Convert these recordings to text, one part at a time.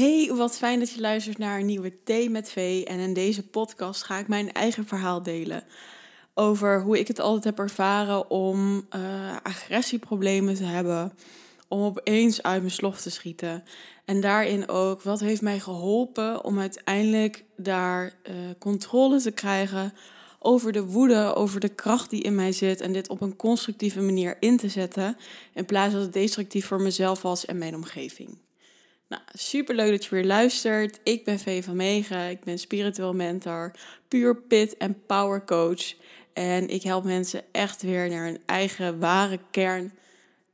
Hey, wat fijn dat je luistert naar een nieuwe Thee met V. En in deze podcast ga ik mijn eigen verhaal delen. Over hoe ik het altijd heb ervaren om uh, agressieproblemen te hebben. Om opeens uit mijn slof te schieten. En daarin ook, wat heeft mij geholpen om uiteindelijk daar uh, controle te krijgen over de woede, over de kracht die in mij zit. En dit op een constructieve manier in te zetten. In plaats dat het destructief voor mezelf was en mijn omgeving. Nou, super leuk dat je weer luistert. Ik ben Vee van Megen. Ik ben spiritueel mentor, puur pit en power coach. En ik help mensen echt weer naar hun eigen ware kern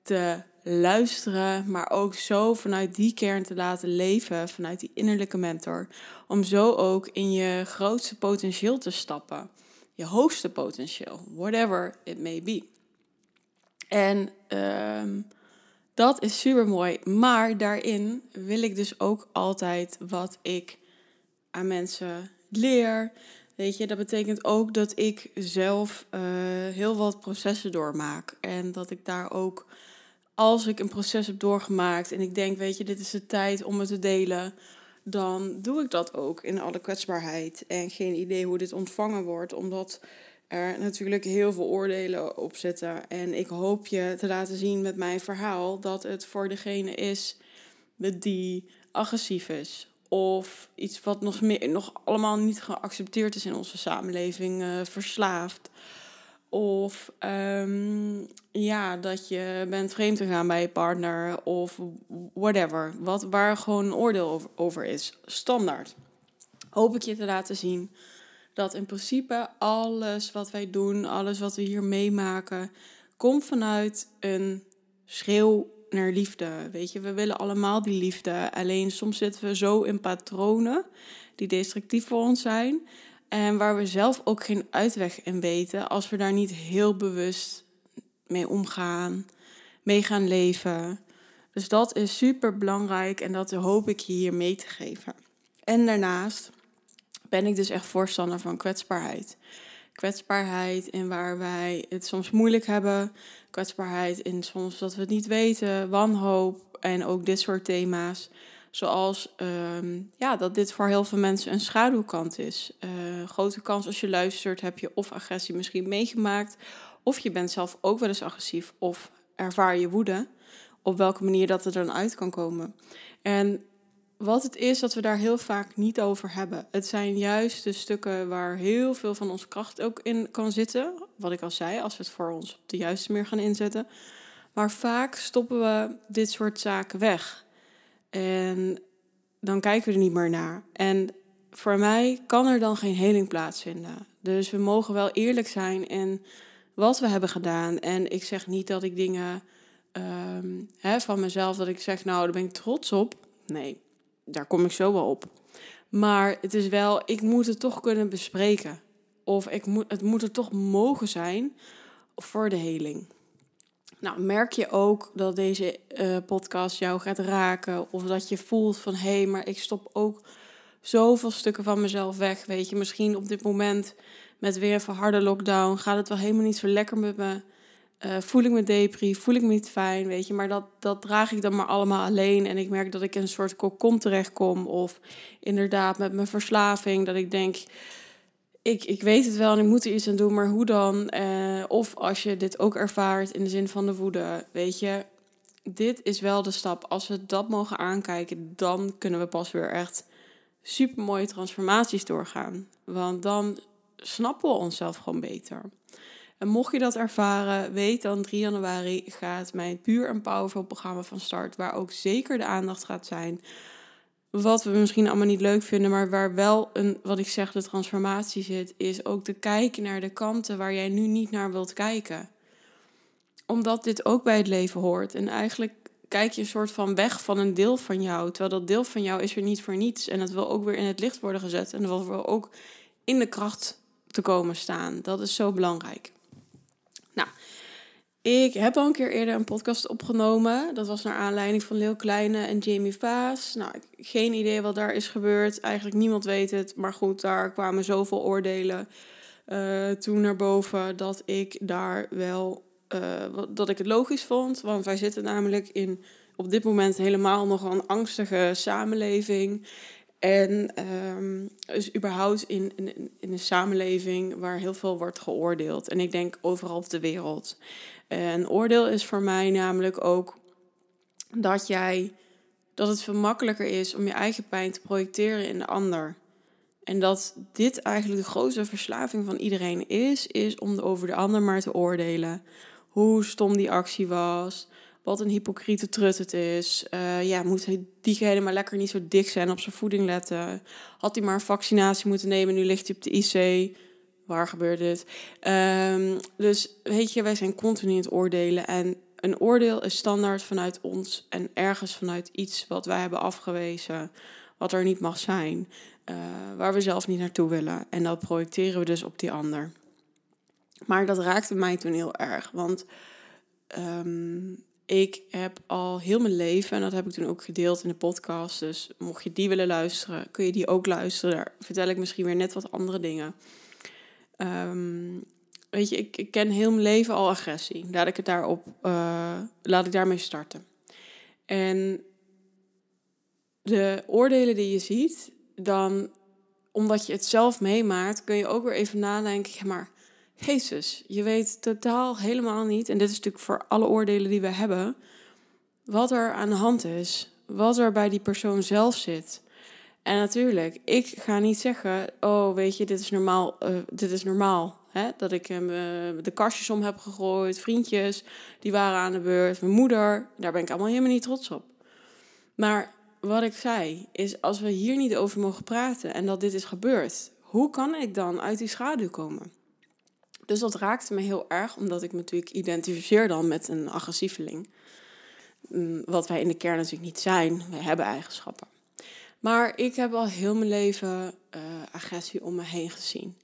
te luisteren, maar ook zo vanuit die kern te laten leven, vanuit die innerlijke mentor, om zo ook in je grootste potentieel te stappen, je hoogste potentieel, whatever it may be. En uh, dat is super mooi. Maar daarin wil ik dus ook altijd wat ik aan mensen leer. Weet je, dat betekent ook dat ik zelf uh, heel wat processen doormaak. En dat ik daar ook, als ik een proces heb doorgemaakt en ik denk, weet je, dit is de tijd om het te delen, dan doe ik dat ook in alle kwetsbaarheid. En geen idee hoe dit ontvangen wordt, omdat er natuurlijk heel veel oordelen op zitten. En ik hoop je te laten zien met mijn verhaal dat het voor degene is die agressief is. Of iets wat nog, meer, nog allemaal niet geaccepteerd is in onze samenleving, uh, verslaafd. Of um, ja, dat je bent vreemd gegaan bij je partner of whatever. Wat, waar gewoon een oordeel over, over is. Standaard. Hoop ik je te laten zien dat in principe alles wat wij doen, alles wat we hier meemaken, komt vanuit een schreeuw naar liefde. Weet je, we willen allemaal die liefde. Alleen soms zitten we zo in patronen die destructief voor ons zijn. En waar we zelf ook geen uitweg in weten als we daar niet heel bewust mee omgaan, mee gaan leven. Dus dat is super belangrijk en dat hoop ik je hier mee te geven. En daarnaast ben ik dus echt voorstander van kwetsbaarheid. Kwetsbaarheid in waar wij het soms moeilijk hebben. Kwetsbaarheid in soms dat we het niet weten. Wanhoop en ook dit soort thema's. Zoals ehm, ja, dat dit voor heel veel mensen een schaduwkant is. Uh, grote kans als je luistert, heb je of agressie misschien meegemaakt. Of je bent zelf ook wel eens agressief. Of ervaar je woede. Op welke manier dat er dan uit kan komen. En wat het is dat we daar heel vaak niet over hebben. Het zijn juist de stukken waar heel veel van onze kracht ook in kan zitten. Wat ik al zei, als we het voor ons op de juiste manier gaan inzetten. Maar vaak stoppen we dit soort zaken weg. En dan kijken we er niet meer naar. En voor mij kan er dan geen heling plaatsvinden. Dus we mogen wel eerlijk zijn in wat we hebben gedaan. En ik zeg niet dat ik dingen hè, van mezelf, dat ik zeg, nou, daar ben ik trots op. Nee, daar kom ik zo wel op. Maar het is wel, ik moet het toch kunnen bespreken. Of ik moet, het moet er toch mogen zijn voor de heling. Nou, merk je ook dat deze uh, podcast jou gaat raken? Of dat je voelt van hé, hey, maar ik stop ook zoveel stukken van mezelf weg. Weet je, misschien op dit moment met weer een harde lockdown gaat het wel helemaal niet zo lekker met me. Uh, voel ik me depri, voel ik me niet fijn, weet je. Maar dat, dat draag ik dan maar allemaal alleen. En ik merk dat ik in een soort kokon terechtkom. Of inderdaad met mijn verslaving, dat ik denk... Ik, ik weet het wel en ik moet er iets aan doen, maar hoe dan? Uh, of als je dit ook ervaart in de zin van de woede, weet je... Dit is wel de stap. Als we dat mogen aankijken, dan kunnen we pas weer echt super mooie transformaties doorgaan. Want dan snappen we onszelf gewoon beter. En mocht je dat ervaren, weet dan 3 januari gaat mijn Puur en Powerful programma van start. Waar ook zeker de aandacht gaat zijn. Wat we misschien allemaal niet leuk vinden, maar waar wel een, wat ik zeg, de transformatie zit, is ook te kijken naar de kanten waar jij nu niet naar wilt kijken. Omdat dit ook bij het leven hoort. En eigenlijk kijk je een soort van weg van een deel van jou. Terwijl dat deel van jou is er niet voor niets. En dat wil ook weer in het licht worden gezet. En dat wil ook in de kracht te komen staan. Dat is zo belangrijk. Ik heb al een keer eerder een podcast opgenomen. Dat was naar aanleiding van Leel Kleine en Jamie Vaas. Nou, geen idee wat daar is gebeurd. Eigenlijk niemand weet het. Maar goed, daar kwamen zoveel oordelen uh, toen naar boven dat ik daar wel uh, dat ik het logisch vond. Want wij zitten namelijk in op dit moment helemaal nog een angstige samenleving. En um, dus überhaupt in, in, in een samenleving waar heel veel wordt geoordeeld. En ik denk overal op de wereld. Een oordeel is voor mij namelijk ook dat jij dat het veel makkelijker is om je eigen pijn te projecteren in de ander. En dat dit eigenlijk de grootste verslaving van iedereen is, is om over de ander maar te oordelen. Hoe stom die actie was, wat een hypocriete trut het is. Uh, ja, moet diegene maar lekker niet zo dik zijn, op zijn voeding letten. Had hij maar een vaccinatie moeten nemen, nu ligt hij op de IC. Waar gebeurt dit? Um, dus weet je, wij zijn continu in het oordelen. En een oordeel is standaard vanuit ons en ergens vanuit iets wat wij hebben afgewezen, wat er niet mag zijn, uh, waar we zelf niet naartoe willen. En dat projecteren we dus op die ander. Maar dat raakte mij toen heel erg, want um, ik heb al heel mijn leven, en dat heb ik toen ook gedeeld in de podcast. Dus mocht je die willen luisteren, kun je die ook luisteren. Daar vertel ik misschien weer net wat andere dingen. Um, weet je, ik, ik, ken heel mijn leven al agressie. Laat ik het daarop, uh, laat ik daarmee starten. En de oordelen die je ziet, dan omdat je het zelf meemaakt, kun je ook weer even nadenken, maar Jezus, je weet totaal helemaal niet, en dit is natuurlijk voor alle oordelen die we hebben, wat er aan de hand is, wat er bij die persoon zelf zit. En natuurlijk, ik ga niet zeggen, oh weet je, dit is normaal, uh, dit is normaal. Hè? Dat ik hem uh, de kastjes om heb gegooid, vriendjes, die waren aan de beurt, mijn moeder, daar ben ik allemaal helemaal niet trots op. Maar wat ik zei, is als we hier niet over mogen praten en dat dit is gebeurd, hoe kan ik dan uit die schaduw komen? Dus dat raakte me heel erg, omdat ik me natuurlijk identificeer dan met een agressieveling. Mm, wat wij in de kern natuurlijk niet zijn. We hebben eigenschappen. Maar ik heb al heel mijn leven uh, agressie om me heen gezien.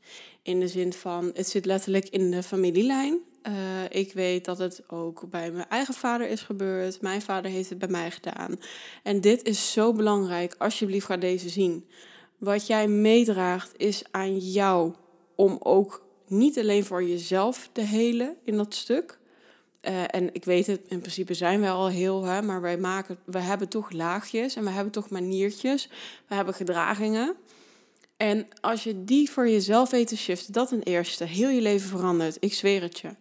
In de zin van, het zit letterlijk in de familielijn. Uh, ik weet dat het ook bij mijn eigen vader is gebeurd. Mijn vader heeft het bij mij gedaan. En dit is zo belangrijk. Alsjeblieft, ga deze zien. Wat jij meedraagt is aan jou om ook niet alleen voor jezelf te helen in dat stuk. Uh, en ik weet het, in principe zijn we al heel, hè, maar wij maken, we hebben toch laagjes en we hebben toch maniertjes. We hebben gedragingen. En als je die voor jezelf weet te shiften, dat een eerste, heel je leven verandert. Ik zweer het je.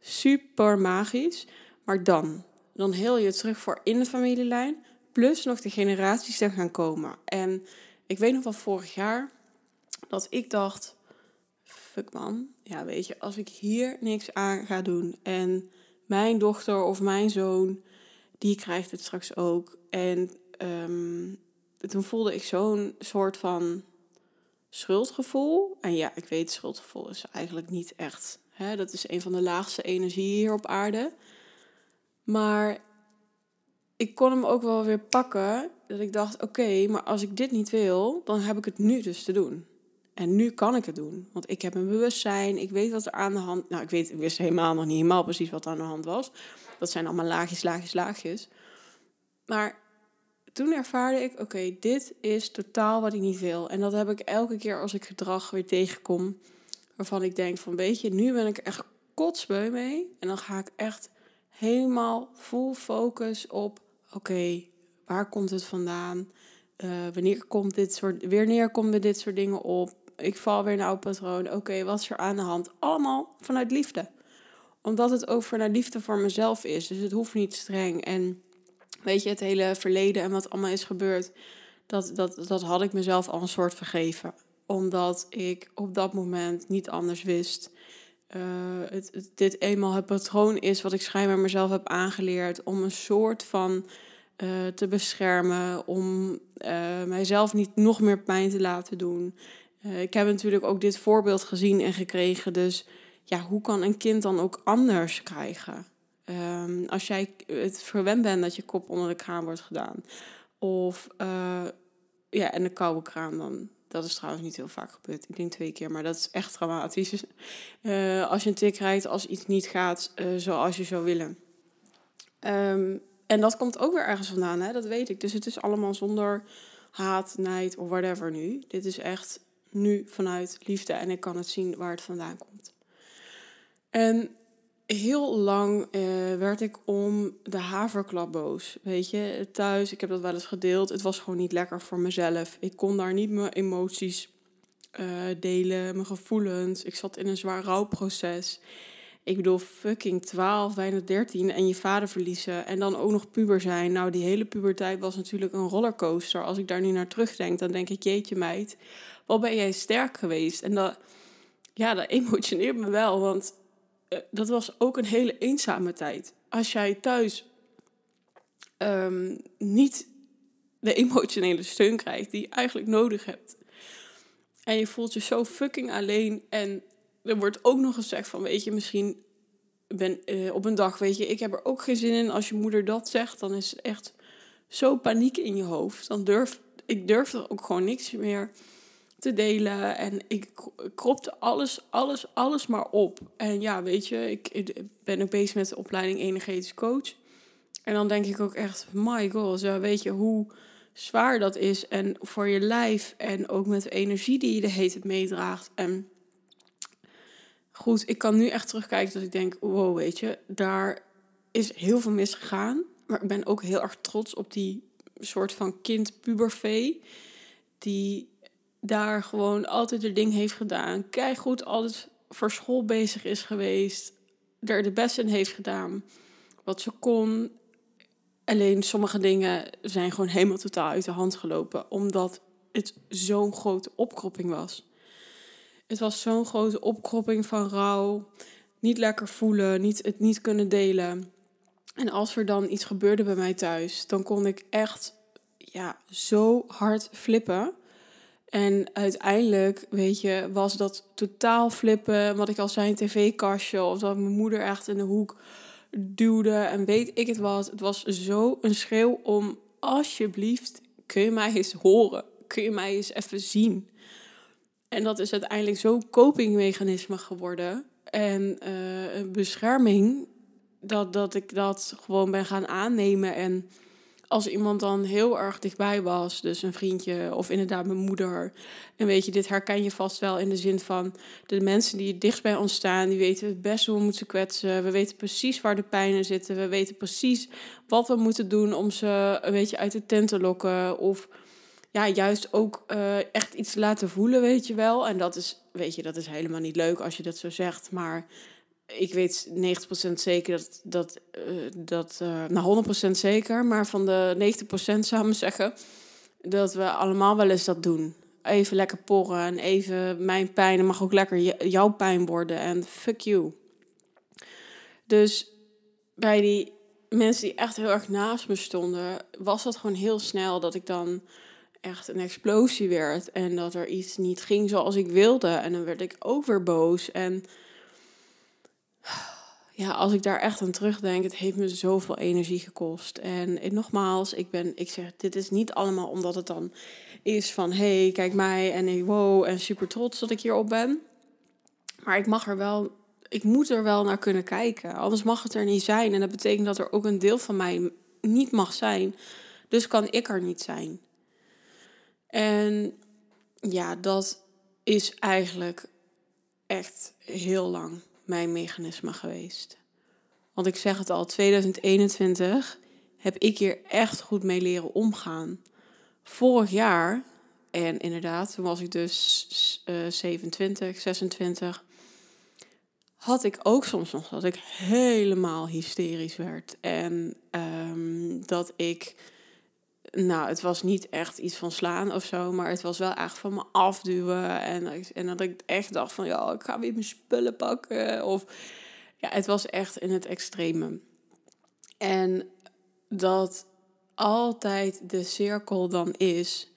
Super magisch. Maar dan, dan heel je terug voor in de familielijn, plus nog de generaties er gaan komen. En ik weet nog wel vorig jaar dat ik dacht, fuck man, ja weet je, als ik hier niks aan ga doen en mijn dochter of mijn zoon, die krijgt het straks ook. En um, toen voelde ik zo'n soort van schuldgevoel. En ja, ik weet, schuldgevoel is eigenlijk niet echt. Hè, dat is een van de laagste energieën hier op aarde. Maar ik kon hem ook wel weer pakken. Dat ik dacht, oké, maar als ik dit niet wil, dan heb ik het nu dus te doen. En nu kan ik het doen. Want ik heb een bewustzijn. Ik weet wat er aan de hand... Nou, ik, weet, ik wist helemaal nog niet helemaal precies wat er aan de hand was. Dat zijn allemaal laagjes, laagjes, laagjes. Maar toen ervaarde ik... Oké, dit is totaal wat ik niet wil. En dat heb ik elke keer als ik gedrag weer tegenkom. Waarvan ik denk van... Weet je, nu ben ik echt kotsbeu mee. En dan ga ik echt helemaal full focus op... Oké, waar komt het vandaan? Uh, wanneer komt dit soort, wanneer komen dit soort dingen op? Ik val weer in een patroon. Oké, wat is er aan de hand? Allemaal vanuit liefde. Omdat het ook vanuit liefde voor mezelf is. Dus het hoeft niet streng. En weet je, het hele verleden en wat allemaal is gebeurd, dat, dat, dat had ik mezelf al een soort vergeven. Omdat ik op dat moment niet anders wist. Uh, het, dit eenmaal het patroon is wat ik schijnbaar mezelf heb aangeleerd om een soort van uh, te beschermen, om uh, mijzelf niet nog meer pijn te laten doen. Uh, ik heb natuurlijk ook dit voorbeeld gezien en gekregen. Dus ja, hoe kan een kind dan ook anders krijgen? Um, als jij het verwend bent dat je kop onder de kraan wordt gedaan. Of uh, ja, en de koude kraan dan. Dat is trouwens niet heel vaak gebeurd. Ik denk twee keer, maar dat is echt traumatisch. Uh, als je een tik krijgt, als iets niet gaat zoals je zou willen. Um, en dat komt ook weer ergens vandaan, hè? dat weet ik. Dus het is allemaal zonder haat, nijd of whatever nu. Dit is echt nu vanuit liefde en ik kan het zien waar het vandaan komt. En heel lang eh, werd ik om de haverklap boos. Weet je, thuis, ik heb dat wel eens gedeeld. Het was gewoon niet lekker voor mezelf. Ik kon daar niet mijn emoties uh, delen, mijn gevoelens. Ik zat in een zwaar rouwproces. Ik bedoel, fucking 12, bijna 13 en je vader verliezen en dan ook nog puber zijn. Nou, die hele puberteit was natuurlijk een rollercoaster. Als ik daar nu naar terugdenk, dan denk ik, jeetje meid, wat ben jij sterk geweest? En dat, ja, dat emotioneert me wel, want uh, dat was ook een hele eenzame tijd. Als jij thuis um, niet de emotionele steun krijgt die je eigenlijk nodig hebt. En je voelt je zo fucking alleen en er wordt ook nog gezegd van, weet je, misschien ben uh, op een dag, weet je, ik heb er ook geen zin in. Als je moeder dat zegt, dan is het echt zo paniek in je hoofd. Dan durf ik durf er ook gewoon niks meer te delen. En ik kropte alles, alles, alles maar op. En ja, weet je, ik, ben ook bezig met de opleiding energetisch coach. En dan denk ik ook echt, my god, zo weet je hoe zwaar dat is. En voor je lijf en ook met de energie die je de hele meedraagt. En goed, ik kan nu echt terugkijken dat ik denk, wow, weet je, daar is heel veel misgegaan. Maar ik ben ook heel erg trots op die soort van kind-pubervee. Die daar gewoon altijd het ding heeft gedaan. Kijk goed, alles voor school bezig is geweest. Er de beste in heeft gedaan. Wat ze kon. Alleen sommige dingen zijn gewoon helemaal totaal uit de hand gelopen. Omdat het zo'n grote opkropping was. Het was zo'n grote opkropping van rouw. Niet lekker voelen, niet, het niet kunnen delen. En als er dan iets gebeurde bij mij thuis, dan kon ik echt ja, zo hard flippen. En uiteindelijk, weet je, was dat totaal flippen. Wat ik al zei, een tv-kastje. Of dat mijn moeder echt in de hoek duwde. En weet ik het wat. Het was zo een schreeuw om, alsjeblieft, kun je mij eens horen? Kun je mij eens even zien? En dat is uiteindelijk zo'n copingmechanisme geworden. En uh, een bescherming. Dat, dat ik dat gewoon ben gaan aannemen. En als iemand dan heel erg dichtbij was, dus een vriendje of inderdaad mijn moeder. En weet je, dit herken je vast wel in de zin van de mensen die dichtst bij ons staan, die weten het best hoe we moeten kwetsen. We weten precies waar de pijnen zitten. We weten precies wat we moeten doen om ze een beetje uit de tent te lokken. Of ja, juist ook uh, echt iets laten voelen, weet je wel. En dat is, weet je, dat is helemaal niet leuk als je dat zo zegt. Maar ik weet 90% zeker dat, dat, uh, dat uh, nou 100% zeker, maar van de 90% zou ik zeggen, dat we allemaal wel eens dat doen. Even lekker porren en even mijn pijn mag ook lekker jouw pijn worden en fuck you. Dus bij die mensen die echt heel erg naast me stonden, was dat gewoon heel snel dat ik dan echt een explosie werd en dat er iets niet ging zoals ik wilde. En dan werd ik ook weer boos en ja, als ik daar echt aan terugdenk, het heeft me zoveel energie gekost. En, nogmaals, ik ben, ik zeg, dit is niet allemaal omdat het dan is van, hey, kijk mij en hey, wow, en super trots dat ik hierop ben. Maar ik mag er wel, ik moet er wel naar kunnen kijken. Anders mag het er niet zijn. En dat betekent dat er ook een deel van mij niet mag zijn. Dus kan ik er niet zijn. En ja, dat is eigenlijk echt heel lang mijn mechanisme geweest. Want ik zeg het al, 2021 heb ik hier echt goed mee leren omgaan. Vorig jaar, en inderdaad, toen was ik dus uh, 27, 26, had ik ook soms nog dat ik helemaal hysterisch werd. En um, dat ik nou, het was niet echt iets van slaan of zo, maar het was wel echt van me afduwen. En, en dat ik echt dacht van, ja, ik ga weer mijn spullen pakken. Of ja, het was echt in het extreme. En dat altijd de cirkel dan is.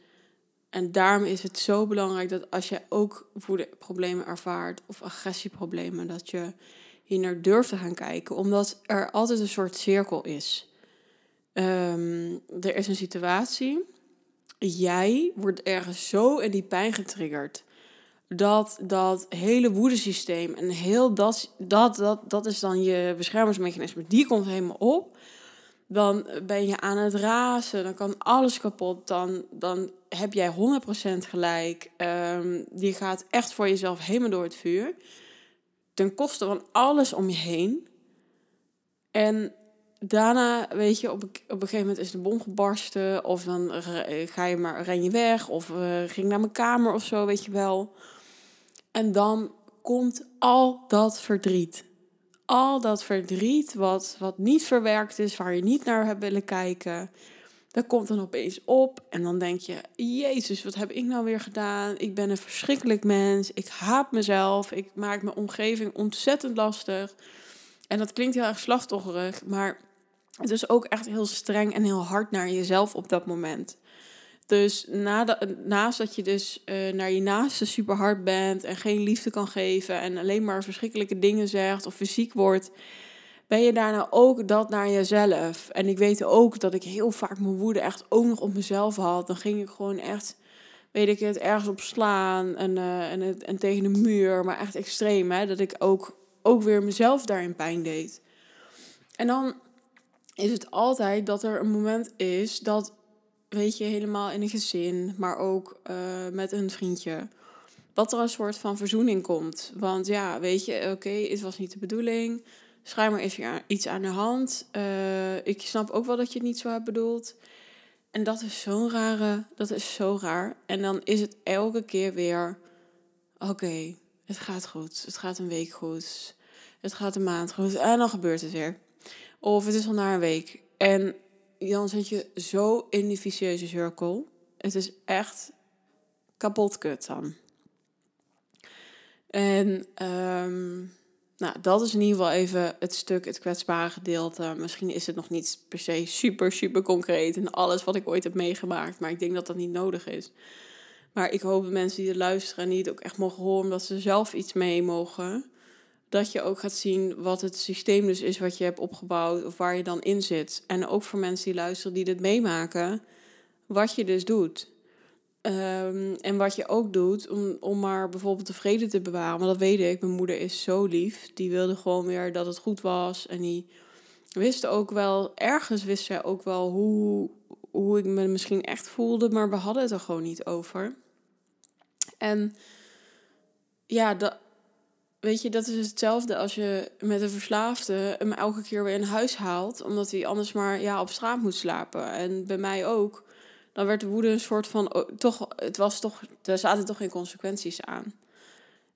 En daarom is het zo belangrijk dat als je ook voederproblemen ervaart of agressieproblemen, dat je hier naar durft te gaan kijken, omdat er altijd een soort cirkel is. Um, er is een situatie. Jij wordt ergens zo in die pijn getriggerd. Dat dat hele woedesysteem en heel dat, dat, dat, dat is dan je beschermingsmechanisme. Die komt helemaal op. Dan ben je aan het razen. Dan kan alles kapot. Dan, dan heb jij 100% gelijk. Um, die gaat echt voor jezelf helemaal door het vuur. Ten koste van alles om je heen. En daarna, weet je, op, op een gegeven moment is de bom gebarsten. Of dan ga je maar, ren je weg. Of uh, ging naar mijn kamer of zo, weet je wel. En dan komt al dat verdriet. Al dat verdriet wat, wat niet verwerkt is, waar je niet naar hebt willen kijken. Dat komt dan opeens op en dan denk je: Jezus, wat heb ik nou weer gedaan? Ik ben een verschrikkelijk mens. Ik haat mezelf. Ik maak mijn omgeving ontzettend lastig. En dat klinkt heel erg slachtofferig, maar is ook echt heel streng en heel hard naar jezelf op dat moment. Dus naast dat je dus uh, naar je naaste super hard bent en geen liefde kan geven en alleen maar verschrikkelijke dingen zegt of fysiek wordt, ben je daarna ook dat naar jezelf. En ik weet ook dat ik heel vaak mijn woede echt ook nog op mezelf had. Dan ging ik gewoon echt, weet ik het, ergens op slaan en, het, en tegen de muur, maar echt extreem, hè, dat ik ook, ook weer mezelf daarin pijn deed. En dan is het altijd dat er een moment is dat, weet je, helemaal in een gezin, maar ook uh, met een vriendje, dat er een soort van verzoening komt. Want ja, weet je, oké, het was niet de bedoeling. Schijnbaar is er iets aan de hand. Uh, ik snap ook wel dat je het niet zo hebt bedoeld. En dat is zo'n rare, dat is zo raar. En dan is het elke keer weer, oké, het gaat goed. Het gaat een week goed. Het gaat een maand goed. En dan gebeurt het weer. Of het is al na een week. En dan zit je zo in die vicieuze cirkel. Het is echt kapot kut dan. En um, nou, dat is in ieder geval even het stuk, het kwetsbare gedeelte. Misschien is het nog niet per se super, super concreet en alles wat ik ooit heb meegemaakt. Maar ik denk dat dat niet nodig is. Maar ik hoop dat mensen die er luisteren het ook echt mogen horen, dat ze zelf iets mee mogen dat je ook gaat zien wat het systeem dus is wat je hebt opgebouwd of waar je dan in zit. En ook voor mensen die luisteren die dit meemaken, wat je dus doet. Ehm, en wat je ook doet om, om maar bijvoorbeeld de vrede te bewaren. Want dat weet ik, mijn moeder is zo lief. Die wilde gewoon weer dat het goed was. En die wist ook wel, ergens wist zij ook wel hoe, hoe ik me misschien echt voelde. Maar we hadden het er gewoon niet over. En ja, dat, weet je, dat is hetzelfde als je met een verslaafde hem elke keer weer in huis haalt, omdat hij anders maar ja, op straat moet slapen. En bij mij ook. Dan werd de woede een soort van, oh, toch, het was toch, er zaten toch geen consequenties aan.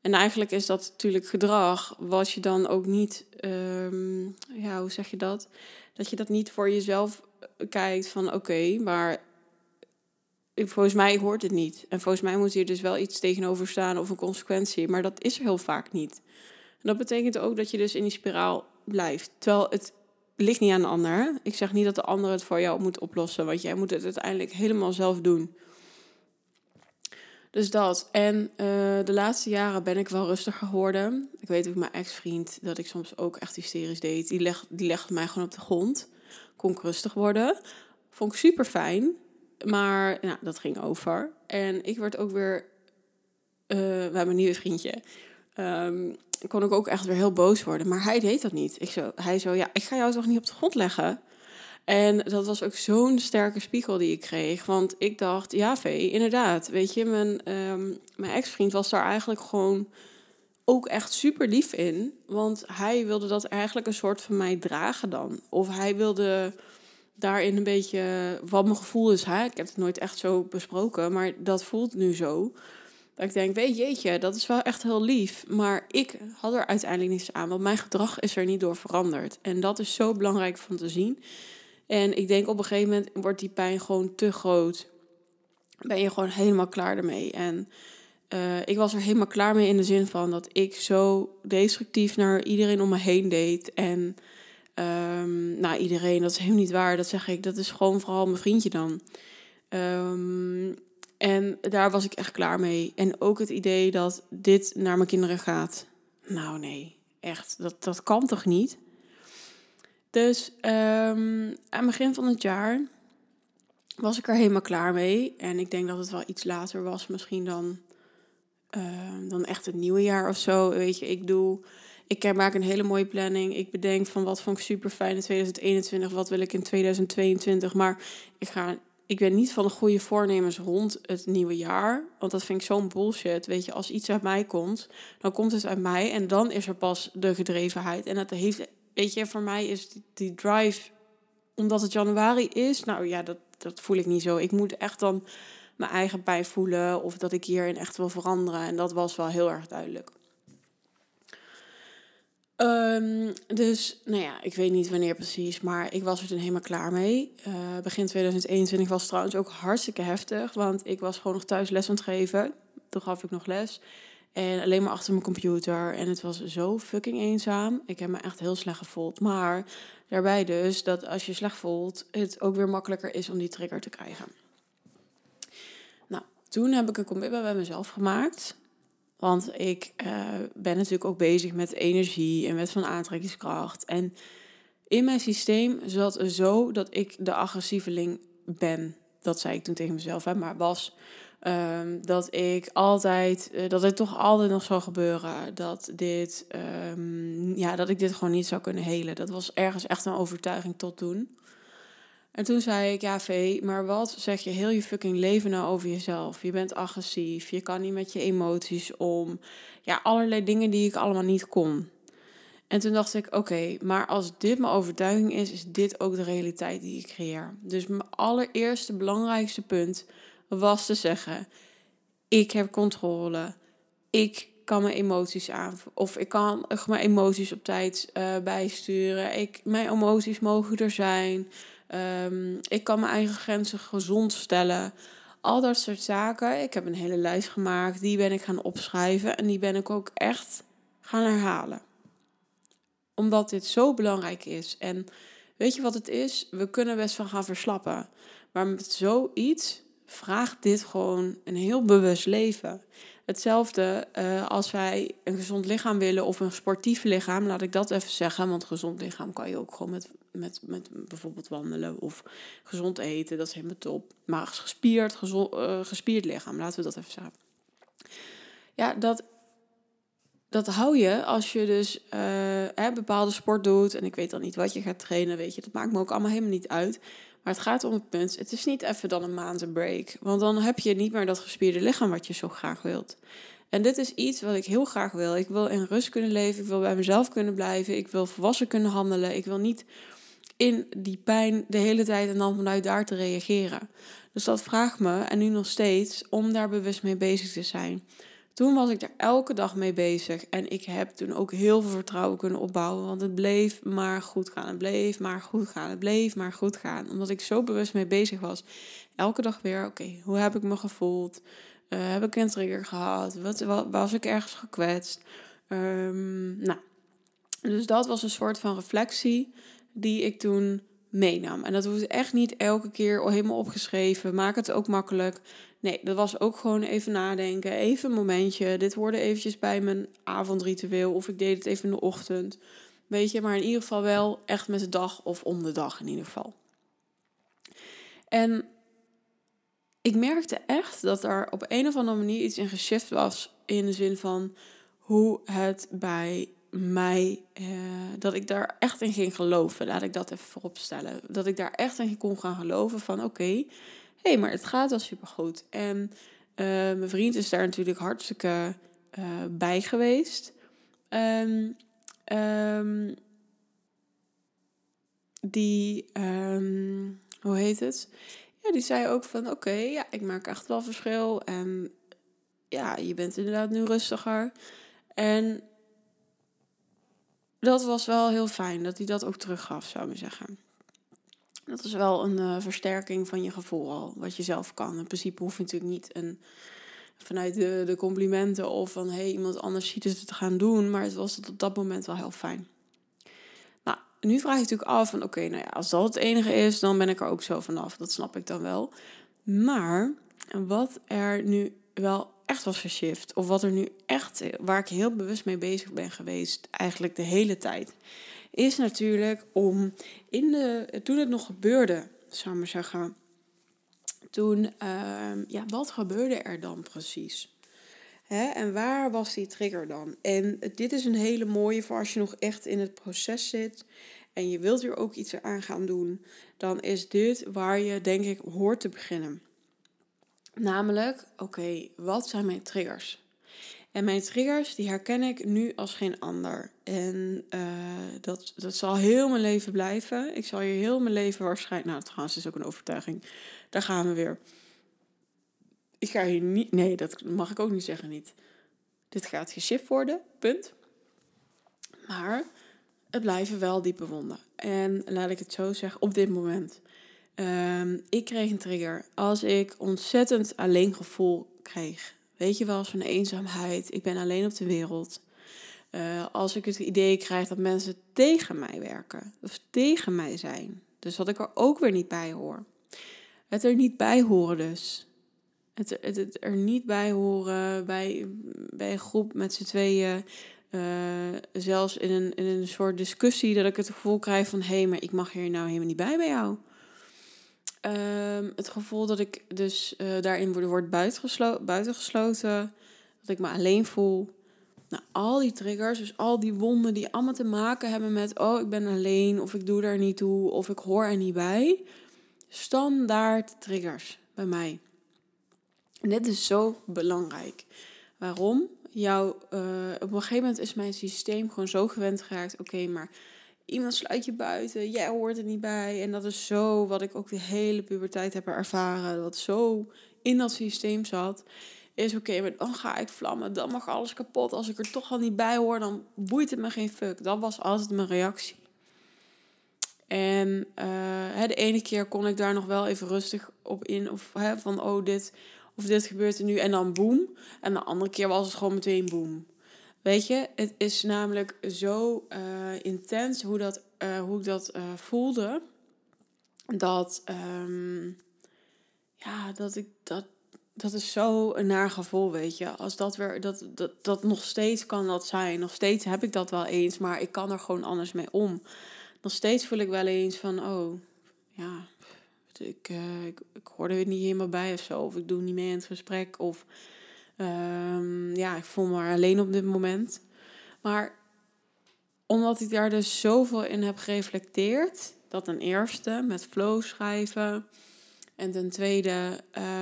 En eigenlijk is dat natuurlijk gedrag wat je dan ook niet, um, ja, hoe zeg je dat? Dat je dat niet voor jezelf kijkt van oké, maar volgens mij hoort het niet. En volgens mij moet hier dus wel iets tegenover staan of een consequentie. Maar dat is er heel vaak niet. En dat betekent ook dat je dus in die spiraal blijft. Terwijl het ligt niet aan de ander. Ik zeg niet dat de ander het voor jou moet oplossen. Want jij moet het uiteindelijk helemaal zelf doen. Dus dat. En uh, de laatste jaren ben ik wel rustiger geworden. Ik weet ook mijn ex-vriend dat ik soms ook echt hysterisch deed. Die, leg, die legde mij gewoon op de grond. Kon ik rustig worden. Vond ik super fijn. Maar dat ging over. En ik werd ook weer uh, bij mijn nieuwe vriendje. Um, kon ik ook echt weer heel boos worden. Maar hij deed dat niet. Ik zo, hij zo, ja, ik ga jou toch niet op de grond leggen? En dat was ook zo'n sterke spiegel die ik kreeg. Want ik dacht, ja, Vee, inderdaad. Weet je, mijn, um, mijn ex-vriend was daar eigenlijk gewoon ook echt super lief in. Want hij wilde dat eigenlijk een soort van mij dragen dan. Of hij wilde daarin een beetje wat mijn gevoel is. Hè? Ik heb het nooit echt zo besproken, maar dat voelt nu zo. Dat ik denk, weet jeetje, dat is wel echt heel lief. Maar ik had er uiteindelijk niets aan, want mijn gedrag is er niet door veranderd. En dat is zo belangrijk van te zien. En ik denk op een gegeven moment wordt die pijn gewoon te groot. Ben je gewoon helemaal klaar ermee. En uh, ik was er helemaal klaar mee in de zin van dat ik zo destructief naar iedereen om me heen deed. En Um, nou, iedereen, dat is helemaal niet waar. Dat zeg ik, dat is gewoon vooral mijn vriendje dan. Um, en daar was ik echt klaar mee. En ook het idee dat dit naar mijn kinderen gaat. Nou nee, echt, dat, dat kan toch niet? Dus um, aan het begin van het jaar was ik er helemaal klaar mee. En ik denk dat het wel iets later was, misschien dan, dan echt het nieuwe jaar of zo. Weet je, ik doe ik maak een hele mooie planning. Ik bedenk van wat vond ik super fijn in 2021, wat wil ik in 2022. Maar ik, ga, ik ben niet van de goede voornemens rond het nieuwe jaar. Want dat vind ik zo'n bullshit. Weet je, als iets uit mij komt, dan komt het uit mij. En dan is er pas de gedrevenheid. En dat heeft weet je, voor mij is die, drive, omdat het januari is, nou ja, dat, dat voel ik niet zo. Ik moet echt dan mijn eigen pijn voelen of dat ik hierin echt wil veranderen. En dat was wel heel erg duidelijk. Um, dus, nou ja, ik weet niet wanneer precies, maar ik was er toen helemaal klaar mee. Uh, begin 2021 was trouwens ook hartstikke heftig, want ik was gewoon nog thuis les aan het geven. Toen gaf ik nog les. En alleen maar achter mijn computer. En het was zo fucking eenzaam. Ik heb me echt heel slecht gevoeld. Maar daarbij dus dat als je slecht voelt, het ook weer makkelijker is om die trigger te krijgen. Nou, toen heb ik een commitment bij mezelf gemaakt. Want ik uh, ben natuurlijk ook bezig met energie en met van aantrekkingskracht. En in mijn systeem zat zo dat ik de agressieveling ben. Dat zei ik toen tegen mezelf, hè, maar was um, dat ik altijd, uh, dat het toch altijd nog zou gebeuren. Dat, dit, um, ja, dat ik dit gewoon niet zou kunnen helen. Dat was ergens echt een overtuiging tot toen. En toen zei ik, ja Vee, maar wat zeg je heel je fucking leven nou over jezelf? Je bent agressief, je kan niet met je emoties om. Ja, allerlei dingen die ik allemaal niet kon. En toen dacht ik, oké, maar als dit mijn overtuiging is, is dit ook de realiteit die ik creëer. Dus mijn allereerste belangrijkste punt was te zeggen, ik heb controle. Ik kan mijn emoties aan. Of ik kan mijn emoties op tijd uh, bijsturen. Ik, mijn emoties mogen er zijn. Um, ik kan mijn eigen grenzen gezond stellen. Al dat soort zaken. Ik heb een hele lijst gemaakt. Die ben ik gaan opschrijven. En die ben ik ook echt gaan herhalen. Omdat dit zo belangrijk is. En weet je wat het is? We kunnen best van gaan verslappen. Maar met zoiets vraagt dit gewoon een heel bewust leven. Hetzelfde uh, als wij een gezond lichaam willen of een sportief lichaam, laat ik dat even zeggen. Want gezond lichaam kan je ook gewoon met, met, met bijvoorbeeld wandelen of gezond eten, dat is helemaal top. Maar gespierd, uh, gespierd lichaam, laten we dat even zeggen. Ja, dat, dat hou je als je dus hè, bepaalde sport doet. En ik weet dan niet wat je gaat trainen, weet je. Dat maakt me ook allemaal helemaal niet uit. Maar het gaat om het punt, het is niet even dan een maand een break. Want dan heb je niet meer dat gespierde lichaam wat je zo graag wilt. En dit is iets wat ik heel graag wil. Ik wil in rust kunnen leven, ik wil bij mezelf kunnen blijven, ik wil volwassen kunnen handelen. Ik wil niet in die pijn de hele tijd en dan vanuit daar te reageren. Dus dat vraagt me, en nu nog steeds, om daar bewust mee bezig te zijn. Toen was ik er elke dag mee bezig. En ik heb toen ook heel veel vertrouwen kunnen opbouwen. Want het bleef maar goed gaan. Het bleef maar goed gaan. Het bleef maar goed gaan. Omdat ik zo bewust mee bezig was. Elke dag weer, oké, hoe heb ik me gevoeld? Uh, heb ik een trigger gehad? Wat, was ik ergens gekwetst? Um, nou, dus dat was een soort van reflectie die ik toen meenam. En dat hoeft echt niet elke keer helemaal opgeschreven. Maak het ook makkelijk. Nee, dat was ook gewoon even nadenken. Even een momentje. Dit hoorde eventjes bij mijn avondritueel. Of ik deed het even in de ochtend. Weet je, maar in ieder geval wel echt met de dag of om de dag in ieder geval. En ik merkte echt dat er op een of andere manier iets in geshift was. In de zin van hoe het bij mij, eh, dat ik daar echt in ging geloven. Laat ik dat even voorop stellen. Dat ik daar echt in kon gaan geloven van oké, hey, maar het gaat wel supergoed. En uh, mijn vriend is daar natuurlijk hartstikke uh, bij geweest. Um, die, um, hoe heet het? Ja, die zei ook van, oké, ja, ik maak echt wel verschil. En ja, je bent inderdaad nu rustiger. En dat was wel heel fijn dat hij dat ook teruggaf, zou ik zeggen. Dat is wel een uh, versterking van je gevoel al, wat je zelf kan. In principe hoef je natuurlijk niet een, vanuit de, de complimenten of van hey, iemand anders ziet het te gaan doen. Maar het was op dat moment wel heel fijn. Nou, nu vraag je natuurlijk af van oké, nou ja, als dat het enige is, dan ben ik er ook zo vanaf. Dat snap ik dan wel. Maar wat er nu wel echt was geshift, of wat er nu echt, waar ik heel bewust mee bezig ben geweest, eigenlijk de hele tijd, is natuurlijk om in de, toen het nog gebeurde, zou maar zeggen, toen, uh, ja, wat gebeurde er dan precies? Hè? En waar was die trigger dan? En dit is een hele mooie voor als je nog echt in het proces zit en je wilt er ook iets aan gaan doen, dan is dit waar je denk ik hoort te beginnen. Namelijk, oké, wat zijn mijn triggers? En mijn triggers, die herken ik nu als geen ander. En uh, dat, dat zal heel mijn leven blijven. Ik zal hier heel mijn leven waarschijnlijk... Nou, trouwens is ook een overtuiging. Daar gaan we weer. Ik ga hier niet... Nee, dat mag ik ook niet zeggen, niet. Dit gaat geshift worden, punt. Maar het blijven wel diepe wonden. En laat ik het zo zeggen, op dit moment. Um, ik kreeg een trigger als ik ontzettend alleen gevoel kreeg. Weet je wel, zo'n eenzaamheid. Ik ben alleen op de wereld. Uh, als ik het idee krijg dat mensen tegen mij werken of tegen mij zijn. Dus dat ik er ook weer niet bij hoor. Het er niet bij horen dus. Het, het, er niet bij horen bij, bij een groep met z'n tweeën. Uh, zelfs in een, in een soort discussie dat ik het gevoel krijg van... hé, hey, maar ik mag hier nou helemaal niet bij bij jou. Um, het gevoel dat ik dus uh, daarin word, word buitengeslo buitengesloten. Dat ik me alleen voel. Nou, al die triggers, dus al die wonden die allemaal te maken hebben met... oh, ik ben alleen, of ik doe daar niet toe, of ik hoor er niet bij. Standaard triggers bij mij. En dit is zo belangrijk. Waarom? Jouw, uh, op een gegeven moment is mijn systeem gewoon zo gewend geraakt. Oké, maar iemand sluit je buiten, jij hoort er niet bij. En dat is zo wat ik ook de hele puberteit heb ervaren. Wat zo in dat systeem zat. Is oké, maar dan ga ik vlammen. Dan mag alles kapot. Als ik er toch al niet bij hoor, dan boeit het me geen fuck. Dat was altijd mijn reactie. En uh, de ene keer kon ik daar nog wel even rustig op in. Of hè, van, oh, dit of dit gebeurt er nu en dan boem. En de andere keer was het gewoon meteen boem. Weet je, het is namelijk zo uh, intens hoe, dat, uh, hoe ik dat uh, voelde. Dat, um, ja, dat ik dat. Dat is zo een naar gevoel, weet je. Als dat weer, dat, dat, dat nog steeds kan dat zijn. Nog steeds heb ik dat wel eens, maar ik kan er gewoon anders mee om. Nog steeds voel ik wel eens van, oh, ja, ik, ik, ik hoorde er niet helemaal bij of zo. Of ik doe niet mee in het gesprek. Of um, ja, ik voel me alleen op dit moment. Maar omdat ik daar dus zoveel in heb gereflecteerd. Dat ten eerste met flow schrijven. En ten tweede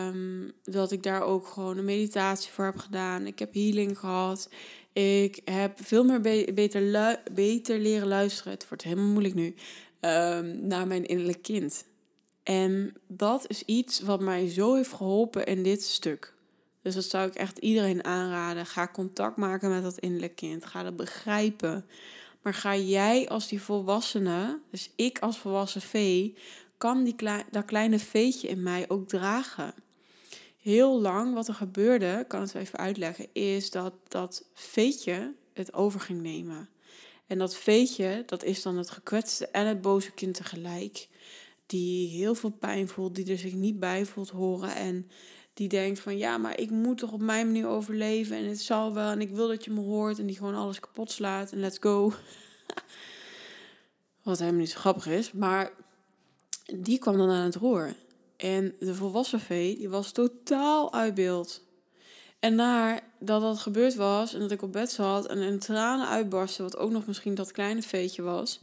um, dat ik daar ook gewoon een meditatie voor heb gedaan. Ik heb healing gehad. Ik heb veel meer be beter, beter leren luisteren. Het wordt helemaal moeilijk nu. Um, naar mijn innerlijk kind. En dat is iets wat mij zo heeft geholpen in dit stuk. Dus dat zou ik echt iedereen aanraden. Ga contact maken met dat innerlijk kind. Ga dat begrijpen. Maar ga jij als die volwassene, dus ik als volwassen vee, kan die dat kleine veetje in mij ook dragen. Heel lang wat er gebeurde, kan het even uitleggen, is dat dat veetje het over ging nemen. En dat veetje, dat is dan het gekwetste en het boze kind tegelijk die heel veel pijn voelt, die er zich niet bij voelt horen en die denkt van ja, maar ik moet toch op mijn manier overleven en het zal wel en ik wil dat je me hoort en die gewoon alles kapot slaat en let's go. Wat helemaal niet zo grappig is, maar die kwam dan aan het roer. En de volwassen vee, die was totaal uit beeld. En nadat dat gebeurd was en dat ik op bed zat en in tranen uitbarstte, wat ook nog misschien dat kleine veetje was,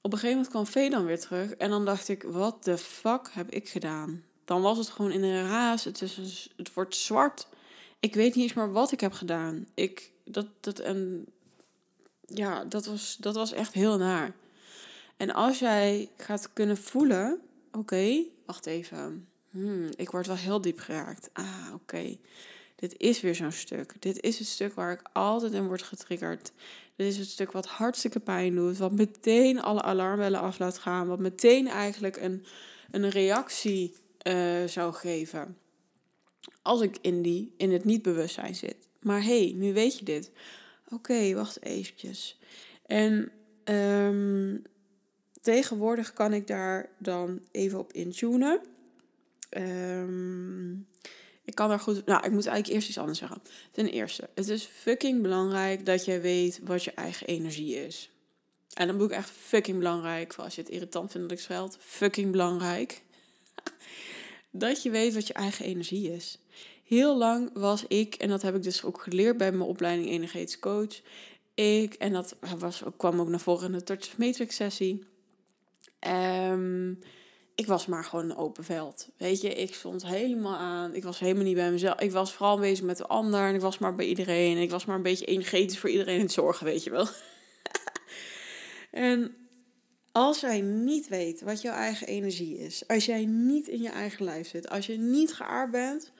op een gegeven moment kwam Vee dan weer terug. En dan dacht ik, wat de fuck heb ik gedaan? Dan was het gewoon in een raas. Het, is het wordt zwart. Ik weet niet eens meer wat ik heb gedaan. Ik, dat, dat, en ja, dat was, dat was echt heel naar. En als jij gaat kunnen voelen, oké, wacht even. Hmm, ik word wel heel diep geraakt. Ah, oké. Dit is weer zo'n stuk. Dit is het stuk waar ik altijd in word getriggerd. Dit is het stuk wat hartstikke pijn doet. Wat meteen alle alarmbellen af laat gaan. Wat meteen eigenlijk een, een reactie uh, zou geven. Als ik in, die, in het niet-bewustzijn zit. Maar hey, nu weet je dit. Oké, wacht eventjes. En um, tegenwoordig kan ik daar dan even op intunen. Um, ik kan er goed. Nou, ik moet eigenlijk eerst iets anders zeggen. Ten eerste, het is fucking belangrijk dat jij weet wat je eigen energie is. En dan moet ik echt fucking belangrijk, als je het irritant vindt dat ik scheld, fucking belangrijk. Dat je weet wat je eigen energie is. Heel lang was ik, en dat heb ik dus ook geleerd bij mijn opleiding energetisch coach. Ik, en dat was, kwam ook naar voren in de Touch Matrix sessie. Um, ik was maar gewoon een open veld. Weet je, ik stond helemaal aan. Ik was helemaal niet bij mezelf. Ik was vooral bezig met de ander. En ik was maar bij iedereen. En ik was maar een beetje energetisch voor iedereen in het zorgen, weet je wel. en als jij niet weet wat jouw eigen energie is. Als jij niet in je eigen lijf zit. Als je niet geaard bent.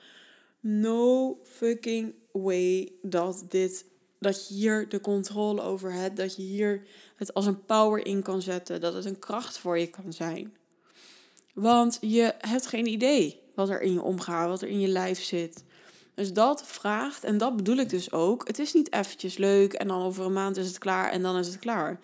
No fucking way dat dit dat je hier de controle over hebt, dat je hier het als een power in kan zetten, dat het een kracht voor je kan zijn. Want je hebt geen idee wat er in je omgaat, wat er in je lijf zit. Dus dat vraagt, en dat bedoel ik dus ook. Het is niet eventjes leuk en dan over een maand is het klaar en dan is het klaar.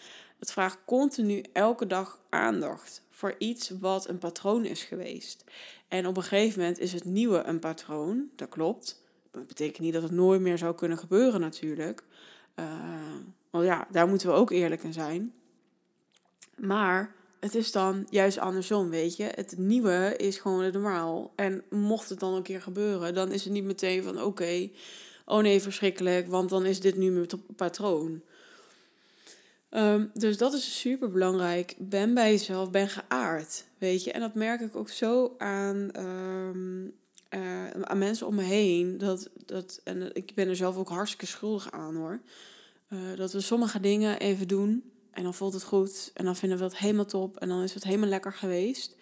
Het vraagt continu elke dag aandacht voor iets wat een patroon is geweest. En op een gegeven moment is het nieuwe een patroon, dat klopt. Dat betekent niet dat het nooit meer zou kunnen gebeuren natuurlijk. Uh, want ja, daar moeten we ook eerlijk in zijn. Maar het is dan juist andersom, weet je. Het nieuwe is gewoon het normaal. En mocht het dan een keer gebeuren, dan is het niet meteen van oké, oh nee, verschrikkelijk, want dan is dit nu mijn patroon. Um, dus dat is super belangrijk. Ben bij jezelf, ben geaard, weet je. En dat merk ik ook zo aan, um, uh, aan mensen om me heen. Dat, dat, en ik ben er zelf ook hartstikke schuldig aan hoor. Uh, dat we sommige dingen even doen en dan voelt het goed. En dan vinden we het helemaal top. En dan is het helemaal lekker geweest.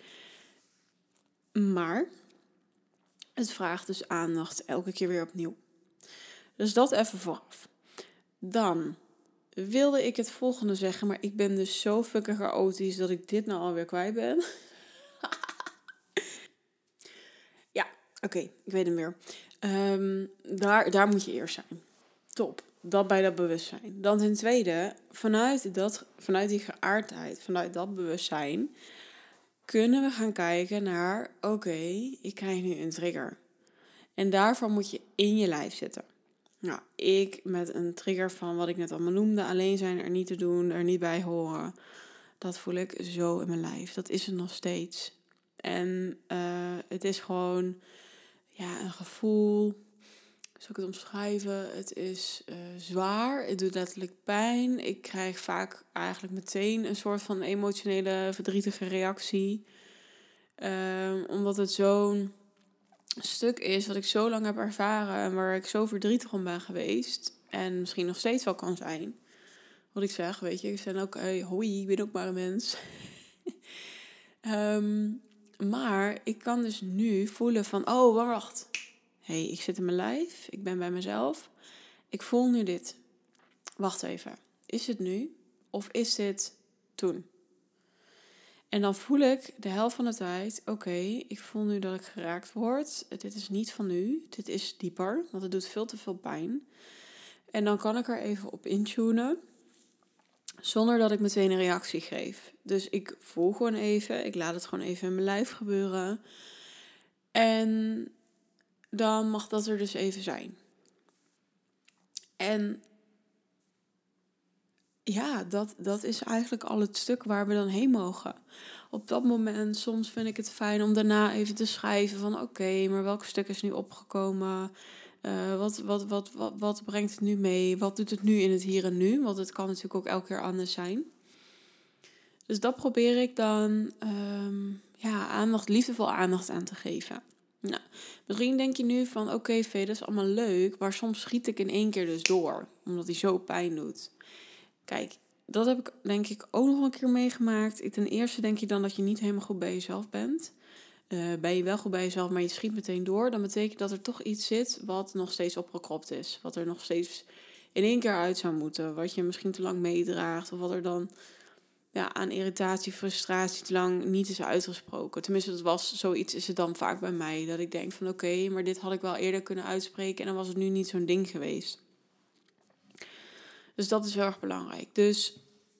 Maar het vraagt dus aandacht elke keer weer opnieuw. Dus dat even vooraf. Dan wilde ik het volgende zeggen, maar ik ben dus zo fucking chaotisch dat ik dit nou alweer kwijt ben. ja, oké, ik weet hem weer. Um, daar, daar moet je eerst zijn. Top dat bij dat bewustzijn. Dan ten tweede, vanuit, dat, vanuit die geaardheid, vanuit dat bewustzijn, kunnen we gaan kijken naar: oké, ik krijg nu een trigger. En daarvoor moet je in je lijf zitten. Nou, ik met een trigger van wat ik net allemaal noemde: alleen zijn, er niet te doen, er niet bij horen. Dat voel ik zo in mijn lijf. Dat is het nog steeds. En uh, het is gewoon ja, een gevoel zal ik het omschrijven? Het is uh, zwaar, het doet letterlijk pijn. Ik krijg vaak eigenlijk meteen een soort van emotionele, verdrietige reactie. Um, omdat het zo'n stuk is wat ik zo lang heb ervaren en waar ik zo verdrietig om ben geweest. En misschien nog steeds wel kan zijn. Wat ik zeg, weet je, ik ben ook, hey, hoi, ik ben ook maar een mens. um, maar ik kan dus nu voelen van, oh, wacht hey, ik zit in mijn lijf, ik ben bij mezelf, ik voel nu dit. Wacht even, is het nu of is dit toen? En dan voel ik de helft van de tijd, oké, ik voel nu dat ik geraakt word. Dit is niet van nu, dit is dieper, want het doet veel te veel pijn. En dan kan ik er even op intunen, zonder dat ik meteen een reactie geef. Dus ik voel gewoon even, ik laat het gewoon even in mijn lijf gebeuren. En dan mag dat er dus even zijn. En ja, dat, dat is eigenlijk al het stuk waar we dan heen mogen. Op dat moment, soms vind ik het fijn om daarna even te schrijven van oké, maar welk stuk is nu opgekomen? Uh, wat, wat, wat, wat, wat brengt het nu mee? Wat doet het nu in het hier en nu? Want het kan natuurlijk ook elke keer anders zijn. Dus dat probeer ik dan um, ja, aandacht, liefdevol aandacht aan te geven. Nou, misschien denk je nu van oké, okay, dat is allemaal leuk, maar soms schiet ik in één keer dus door, omdat hij zo pijn doet. Kijk, dat heb ik denk ik ook nog een keer meegemaakt. Ten eerste denk je dan dat je niet helemaal goed bij jezelf bent. Uh, ben je wel goed bij jezelf, maar je schiet meteen door. Dan betekent dat er toch iets zit wat nog steeds opgekropt is. Wat er nog steeds in één keer uit zou moeten. Wat je misschien te lang meedraagt. Of wat er dan ja, aan irritatie, frustratie te lang niet is uitgesproken. Tenminste, dat was zoiets is het dan vaak bij mij. Dat ik denk van oké, maar dit had ik wel eerder kunnen uitspreken en dan was het nu niet zo'n ding geweest. Dus dat is heel erg belangrijk. Dus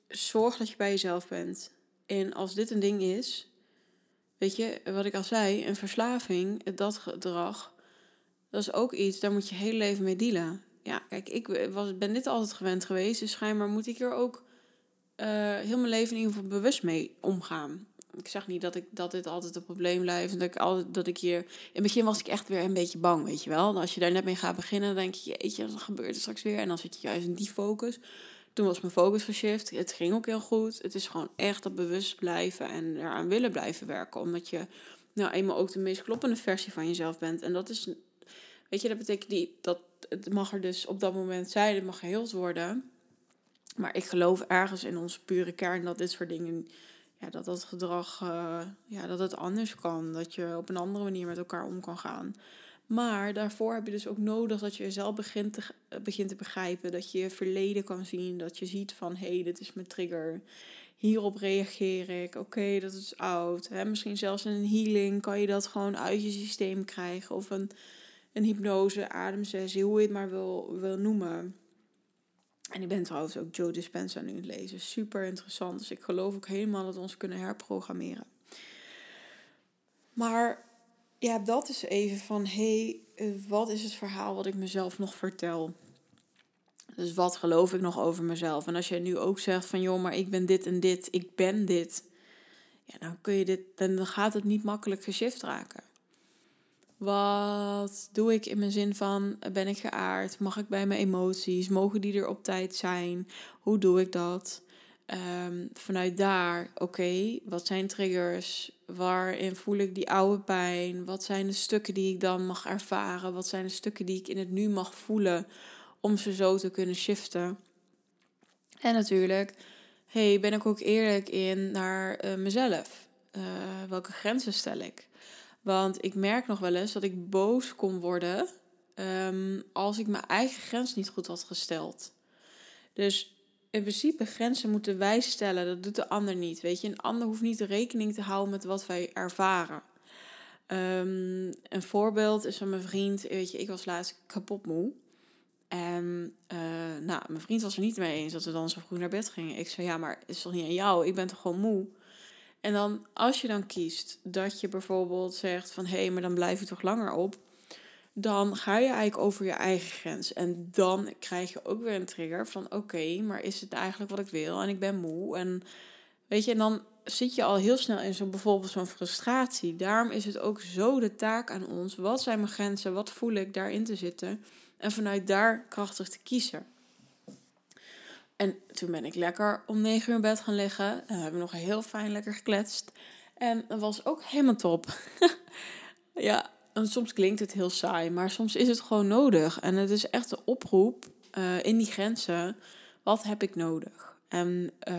zorg dat je bij jezelf bent. En als dit een ding is, weet je, wat ik al zei, een verslaving, dat gedrag, dat is ook iets, daar moet je heel leven mee dealen. Ja, kijk, ik was, ben dit altijd gewend geweest, dus schijnbaar moet ik er ook uh, heel mijn leven in ieder geval bewust mee omgaan. Ik zeg niet dat, ik, dat dit altijd een probleem blijft. En dat ik, altijd, dat ik hier... In het begin was ik echt weer een beetje bang, weet je wel. als je daar net mee gaat beginnen, dan denk je, jeetje, wat gebeurt er straks weer? En dan zit je juist in die focus. Toen was mijn focus geshift. Het ging ook heel goed. Het is gewoon echt dat bewust blijven en eraan willen blijven werken. Omdat je nou eenmaal ook de meest kloppende versie van jezelf bent. En dat is, weet je, dat betekent niet dat het mag er dus op dat moment zijn. Het mag geheeld worden. Maar ik geloof ergens in onze pure kern dat dit soort dingen, ja, dat dat gedrag, uh, ja, dat het anders kan. Dat je op een andere manier met elkaar om kan gaan. Maar daarvoor heb je dus ook nodig dat je jezelf begint te, eh, begint te begrijpen. Dat je je verleden kan zien. Dat je ziet van hé, hey, dit is mijn trigger. Hierop reageer ik. Oké, dat is oud. Misschien zelfs in een healing kan je dat gewoon uit je systeem krijgen. Of een, een hypnose, ademsessie, hoe je het maar wil, wil noemen. En ik ben trouwens ook Joe Dispenza nu het lezen. Super interessant. Dus ik geloof ook helemaal dat we ons kunnen herprogrammeren. Maar ja, dat is even van, hé, hey, eh, wat is het verhaal wat ik mezelf nog vertel? Dus wat geloof ik nog over mezelf? En als jij nu ook zegt van, joh, maar ik ben dit en dit, ik ben dit. Ja, dan kun je dit, dan gaat het niet makkelijk geshift raken. Wat doe ik in mijn zin van, ben ik geaard? Mag ik bij mijn emoties? Mogen die er op tijd zijn? Hoe doe ik dat? Um, vanuit daar, oké, wat zijn triggers? Waarin voel ik die oude pijn? Wat zijn de stukken die ik dan mag ervaren? Wat zijn de stukken die ik in het nu mag voelen om ze zo te kunnen shiften? En natuurlijk, hey, ben ik ook eerlijk in naar uh, mezelf? Uh, welke grenzen stel ik? Want ik merk nog wel eens dat ik boos kon worden um, als ik mijn eigen grens niet goed had gesteld. Dus in principe grenzen moeten wij stellen. Dat doet de ander niet. Weet je, een ander hoeft niet rekening te houden met wat wij ervaren. Um, een voorbeeld is van mijn vriend. Weet je, ik was laatst kapot moe. En uh, nou, mijn vriend was er niet mee eens dat we dan zo vroeg naar bed gingen. Ik zei, ja, maar het is toch niet aan jou? Ik ben toch gewoon moe? En dan, als je dan kiest dat je bijvoorbeeld zegt van... hé, hey, maar dan blijf je toch langer op dan ga je eigenlijk over je eigen grens. En dan krijg je ook weer een trigger van oké, maar is het eigenlijk wat ik wil? En ik ben moe. En weet je, en dan zit je al heel snel in zo'n bijvoorbeeld zo'n frustratie. Daarom is het ook zo de taak aan ons. Wat zijn mijn grenzen? Wat voel ik daarin te zitten? En vanuit daar krachtig te kiezen. En toen ben ik lekker om negen uur in bed gaan liggen. En we hebben nog heel fijn lekker gekletst. En dat was ook helemaal top. ja, en soms klinkt het heel saai, maar soms is het gewoon nodig. En het is echt de oproep uh, in die grenzen. Wat heb ik nodig? En uh,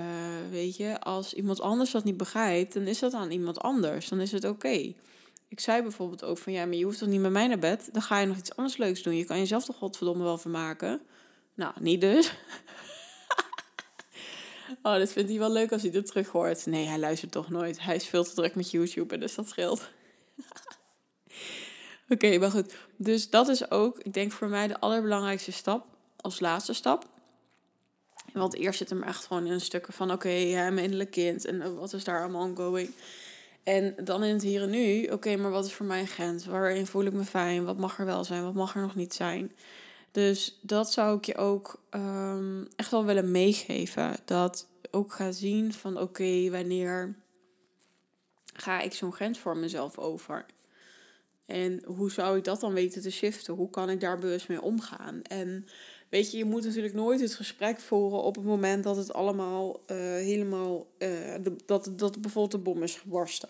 weet je, als iemand anders dat niet begrijpt, dan is dat aan iemand anders. Dan is het oké. Ik zei bijvoorbeeld ook van ja, maar je hoeft toch niet met mij naar bed? Dan ga je nog iets anders leuks doen. Je kan jezelf toch godverdomme wel vermaken? Nou, niet dus. oh, dat vindt hij wel leuk als hij het terug hoort. Nee, hij luistert toch nooit. Hij is veel te druk met YouTube en dus dat scheelt. Oké, maar goed. Dus dat is ook, ik denk voor mij de allerbelangrijkste stap als laatste stap. Want eerst zit hem echt gewoon in stukken van oké, okay, ja, mijn innerlijk kind en wat is daar allemaal ongoing. En dan in het hier en nu, oké, maar wat is voor mij een grens? Waarin voel ik me fijn? Wat mag er wel zijn? Wat mag er nog niet zijn? Dus dat zou ik je ook um, echt wel willen meegeven. Dat ook ga zien van oké, wanneer ga ik zo'n grens voor mezelf over? En hoe zou ik dat dan weten te shiften? Hoe kan ik daar bewust mee omgaan? En weet je, je moet natuurlijk nooit het gesprek voeren op het moment dat het allemaal uh, helemaal. Uh, dat, dat bijvoorbeeld de bom is gebarsten.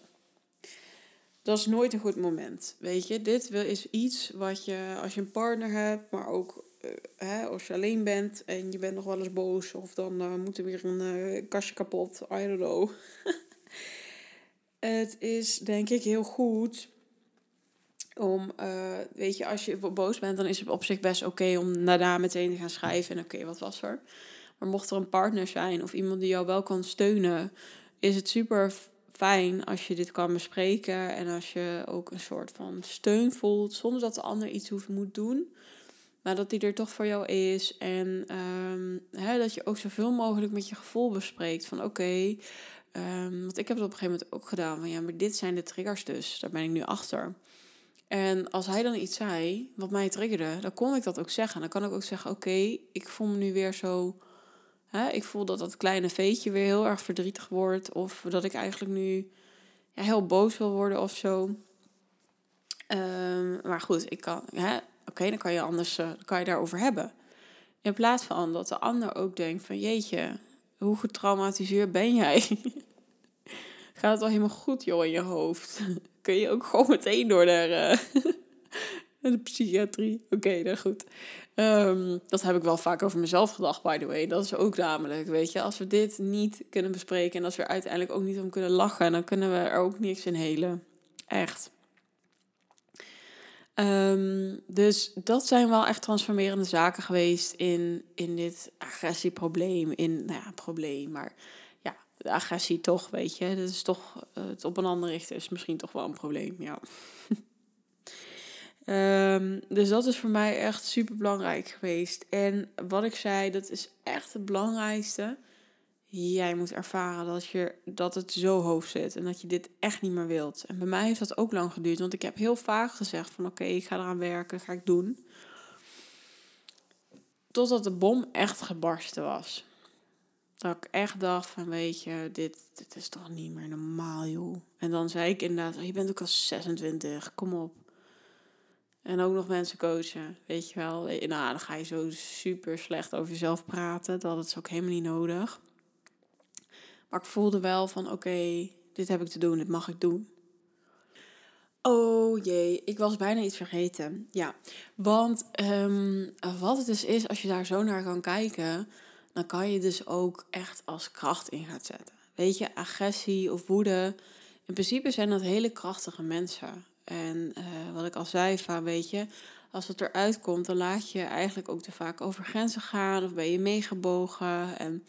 Dat is nooit een goed moment. Weet je, dit is iets wat je als je een partner hebt, maar ook uh, hè, als je alleen bent en je bent nog wel eens boos, of dan moet er weer een kastje kapot. I don't know. het is denk ik heel goed om, uh, weet je, als je boos bent, dan is het op zich best oké om daarna meteen te gaan schrijven. En oké, wat was er? Maar mocht er een partner zijn of iemand die jou wel kan steunen, is het super fijn als je dit kan bespreken. En als je ook een soort van steun voelt, zonder dat de ander iets hoeft moet doen. Maar dat die er toch voor jou is. En um, hè, dat je ook zoveel mogelijk met je gevoel bespreekt. Van oké, um, want ik heb het op een gegeven moment ook gedaan. Van ja, maar dit zijn de triggers dus. Daar ben ik nu achter. En als hij dan iets zei wat mij triggerde, dan kon ik dat ook zeggen. Dan kan ik ook zeggen: Oké, ik voel me nu weer zo. Hè, ik voel dat dat kleine veetje weer heel erg verdrietig wordt. Of dat ik eigenlijk nu ja, heel boos wil worden of zo. Um, maar goed, ik kan. Oké, dan kan je anders uh, kan je daarover hebben. In plaats van dat de ander ook denkt van jeetje, hoe getraumatiseerd ben jij? Gaat het al helemaal goed joh in je hoofd? Kun je ook gewoon meteen door naar, uh, de psychiatrie? Oké, okay, nou goed. Um, dat heb ik wel vaak over mezelf gedacht, by the way. Dat is ook namelijk, weet je, als we dit niet kunnen bespreken en als we er uiteindelijk ook niet om kunnen lachen, dan kunnen we er ook niks in helen. Echt. Um, dus dat zijn wel echt transformerende zaken geweest in, in dit agressieprobleem. In, nou ja, probleem, maar ja, de agressie toch, weet je. Dat is toch, het op een ander richten is misschien toch wel een probleem, ja. um, dus dat is voor mij echt super belangrijk geweest. En wat ik zei, dat is echt het belangrijkste jij moet ervaren dat, je, dat het zo hoog zit en dat je dit echt niet meer wilt. En bij mij heeft dat ook lang geduurd, want ik heb heel vaak gezegd van oké, ik ga eraan werken, ga ik doen. Totdat de bom echt gebarsten was. Dat ik echt dacht van weet je, dit, dit is toch niet meer normaal joh. En dan zei ik inderdaad, je bent ook al 26, kom op. En ook nog mensen coachen, weet je wel. Nou, dan ga je zo super slecht over jezelf praten. Dat is ook helemaal niet nodig. Maar ik voelde wel van oké, dit heb ik te doen, dit mag ik doen. Oh jee, ik was bijna iets vergeten. Ja, want um, wat het dus is, als je daar zo naar kan kijken, dan kan je dus ook echt als kracht in gaan zetten. Weet je, agressie of woede, in principe zijn dat hele krachtige mensen. En uh, wat ik al zei, van weet je, als het eruit komt, dan laat je eigenlijk ook te vaak over grenzen gaan of ben je meegebogen. En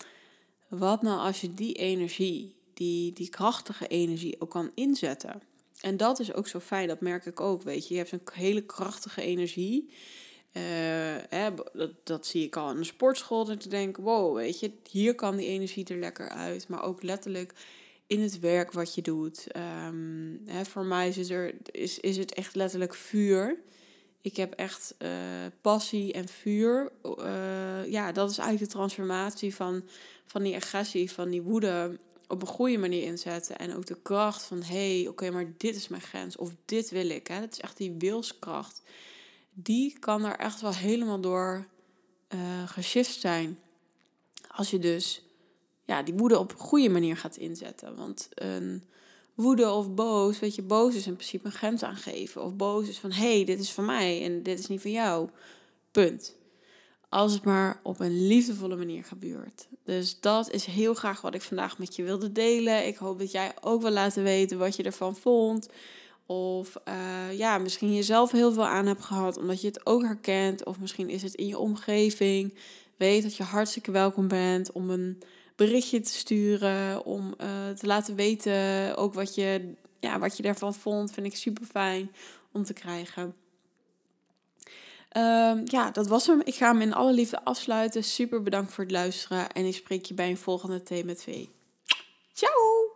wat nou als je die energie, die, die krachtige energie ook kan inzetten? En dat is ook zo fijn, dat merk ik ook, weet je. Je hebt een hele krachtige energie. Uh, hè, dat, dat zie ik al in de sportschool. En te denken, wow, weet je, hier kan die energie er lekker uit. Maar ook letterlijk in het werk wat je doet. Um, hè, voor mij is, er, is, is het echt letterlijk vuur. Ik heb echt uh, passie en vuur. Uh, ja, dat is eigenlijk de transformatie van van die agressie, van die woede op een goede manier inzetten. En ook de kracht van, hé, hey, oké, maar dit is mijn grens. Of dit wil ik. Hè. Dat is echt die wilskracht. Die kan er echt wel helemaal door uh, geshift zijn. Als je dus ja, die woede op een goede manier gaat inzetten. Want een woede of boos, weet je, boos is in principe een grens aangeven. Of boos is van, hé, hey, dit is van mij en dit is niet van jou. Punt. Als het maar op een liefdevolle manier gebeurt. Dus dat is heel graag wat ik vandaag met je wilde delen. Ik hoop dat jij ook wil laten weten wat je ervan vond. Of uh, ja, misschien jezelf heel veel aan hebt gehad omdat je het ook herkent. Of misschien is het in je omgeving. Weet dat je hartstikke welkom bent om een berichtje te sturen. Om uh, te laten weten ook wat je, ja, wat je ervan vond. Vind ik super fijn om te krijgen. Um, ja, dat was hem. Ik ga hem in alle liefde afsluiten. Super bedankt voor het luisteren. En ik spreek je bij een volgende Thee met. Ciao!